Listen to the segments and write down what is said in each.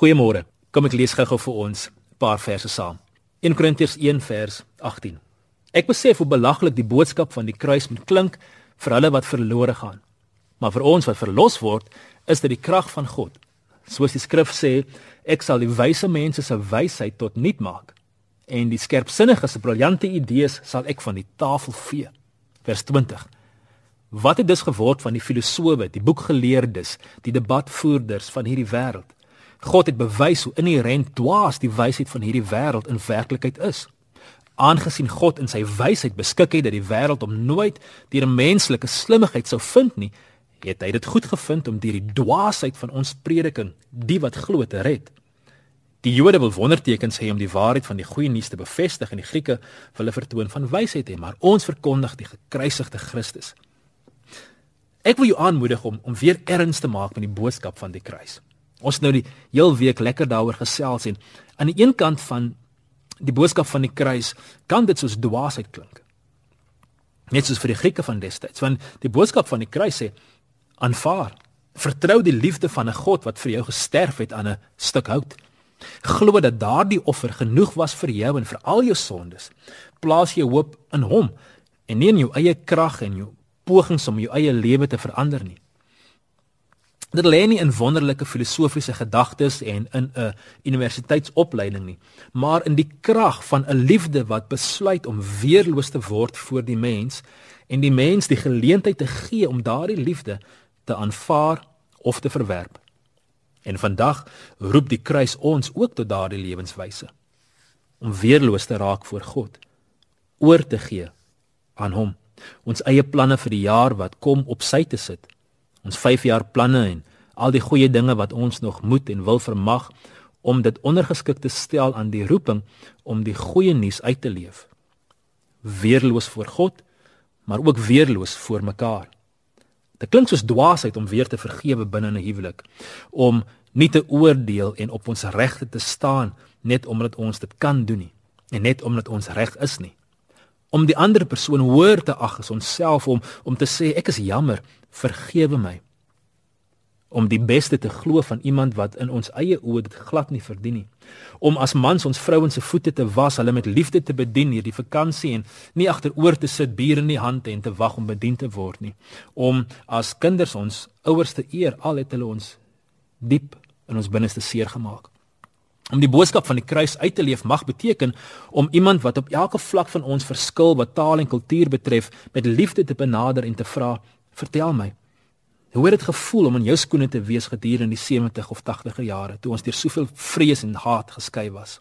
Goeiemôre. Kom ek lees gou-gou vir ons 'n paar verse saam. 1 Korintiërs 1 vers 18. Ek besef hoe belaglik die boodskap van die kruis moet klink vir hulle wat verlore gaan. Maar vir ons wat verlos word, is dit die krag van God. Soos die skrif sê, ek sal die wyse mense se wysheid tot nut maak en die skerpsinniges se briljante idees sal ek van die tafel vee. Vers 20. Wat het dus geword van die filosowe, die boekgeleerdes, die debatvoerders van hierdie wêreld? God het bewys hoe inherënt dwaas die wysheid van hierdie wêreld in werklikheid is. Aangesien God in sy wysheid beskik het dat die wêreld hom nooit deur 'n menslike slimmigheid sou vind nie, het hy dit goed gevind om deur die dwaasheid van ons prediking die wat glo te red. Die Jode wil wondertekens hê om die waarheid van die goeie nuus te bevestig en die Grieke wil 'n vertoon van wysheid hê, maar ons verkondig die gekruisigde Christus. Ek wil jou aanmoedig om om weer erns te maak met die boodskap van die kruis. Ons nou die heel week lekker daaroor gesels en aan die een kant van die boodskap van die kruis kan dit soos dwaasheid klink. Net soos vir die Grieke van destyds, want die boodskap van die kruis sê aanvaar, vertrou die liefde van 'n God wat vir jou gesterf het aan 'n stuk hout. Glo dat daardie offer genoeg was vir jou en vir al jou sondes. Plaas jou hoop in hom en nie in jou eie krag en jou pogings om jou eie lewe te verander nie. Dit lê nie in wonderlike filosofiese gedagtes en in 'n universiteitsopleiding nie, maar in die krag van 'n liefde wat besluit om weerloos te word vir die mens en die mens die geleentheid te gee om daardie liefde te aanvaar of te verwerp. En vandag roep die kruis ons ook tot daardie lewenswyse om weerloos te raak voor God, oor te gee aan hom ons eie planne vir die jaar wat kom op sy te sit. Ons 5 jaar planne en al die goeie dinge wat ons nog moet en wil vermag om dit ondergeskik te stel aan die roeping om die goeie nuus uit te leef. Weerloos voor God, maar ook weerloos voor mekaar. Dit klink soos dwaasheid om weer te vergewe binne 'n huwelik, om nie te oordeel en op ons regte te staan net omdat ons dit kan doen nie en net omdat ons reg is nie om die ander persoon hoër te ag as onsself om om te sê ek is jammer, vergewe my. Om die beste te glo van iemand wat in ons eie oë dit glad nie verdien nie. Om as mans ons vrouens se voete te was, hulle met liefde te bedien hierdie vakansie en nie agteroor te sit bier in die hand en te wag om bedien te word nie. Om as kinders ons ouers te eer al het hulle ons diep in ons binneste seer gemaak. Om die boodskap van die kruis uit te leef mag beteken om iemand wat op elke vlak van ons verskil wat taal en kultuur betref met liefde te benader en te vra, "Vertel my, hoe het dit gevoel om in jou skoene te wees gedurende die 70 of 80e jare toe ons deur soveel vrees en haat geskei was?"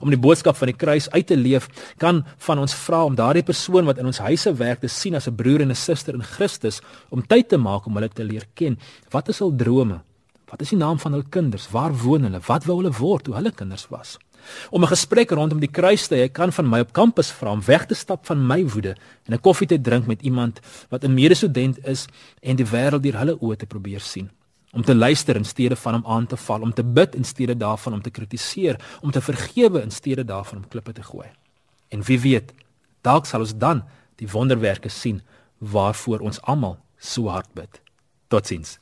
Om die boodskap van die kruis uit te leef kan van ons vra om daardie persoon wat in ons huise werk te sien as 'n broer en 'n suster in Christus, om tyd te maak om hulle te leer ken. Wat is hul drome? Wat is die naam van hul kinders? Waar woon hulle? Wat wou hulle word toe hulle kinders was? Om 'n gesprek rondom die kruis te hê, kan van my op kampus vra om weg te stap van my woede en 'n koffie te drink met iemand wat 'n medestudent is en die wêreld deur hulle oë te probeer sien. Om te luister in steede van om aan te val, om te bid in steede daarvan om te kritiseer, om te vergewe in steede daarvan om klippe te gooi. En wie weet, dalk sal ons dan die wonderwerke sien waarvoor ons almal so hard bid. Totsiens.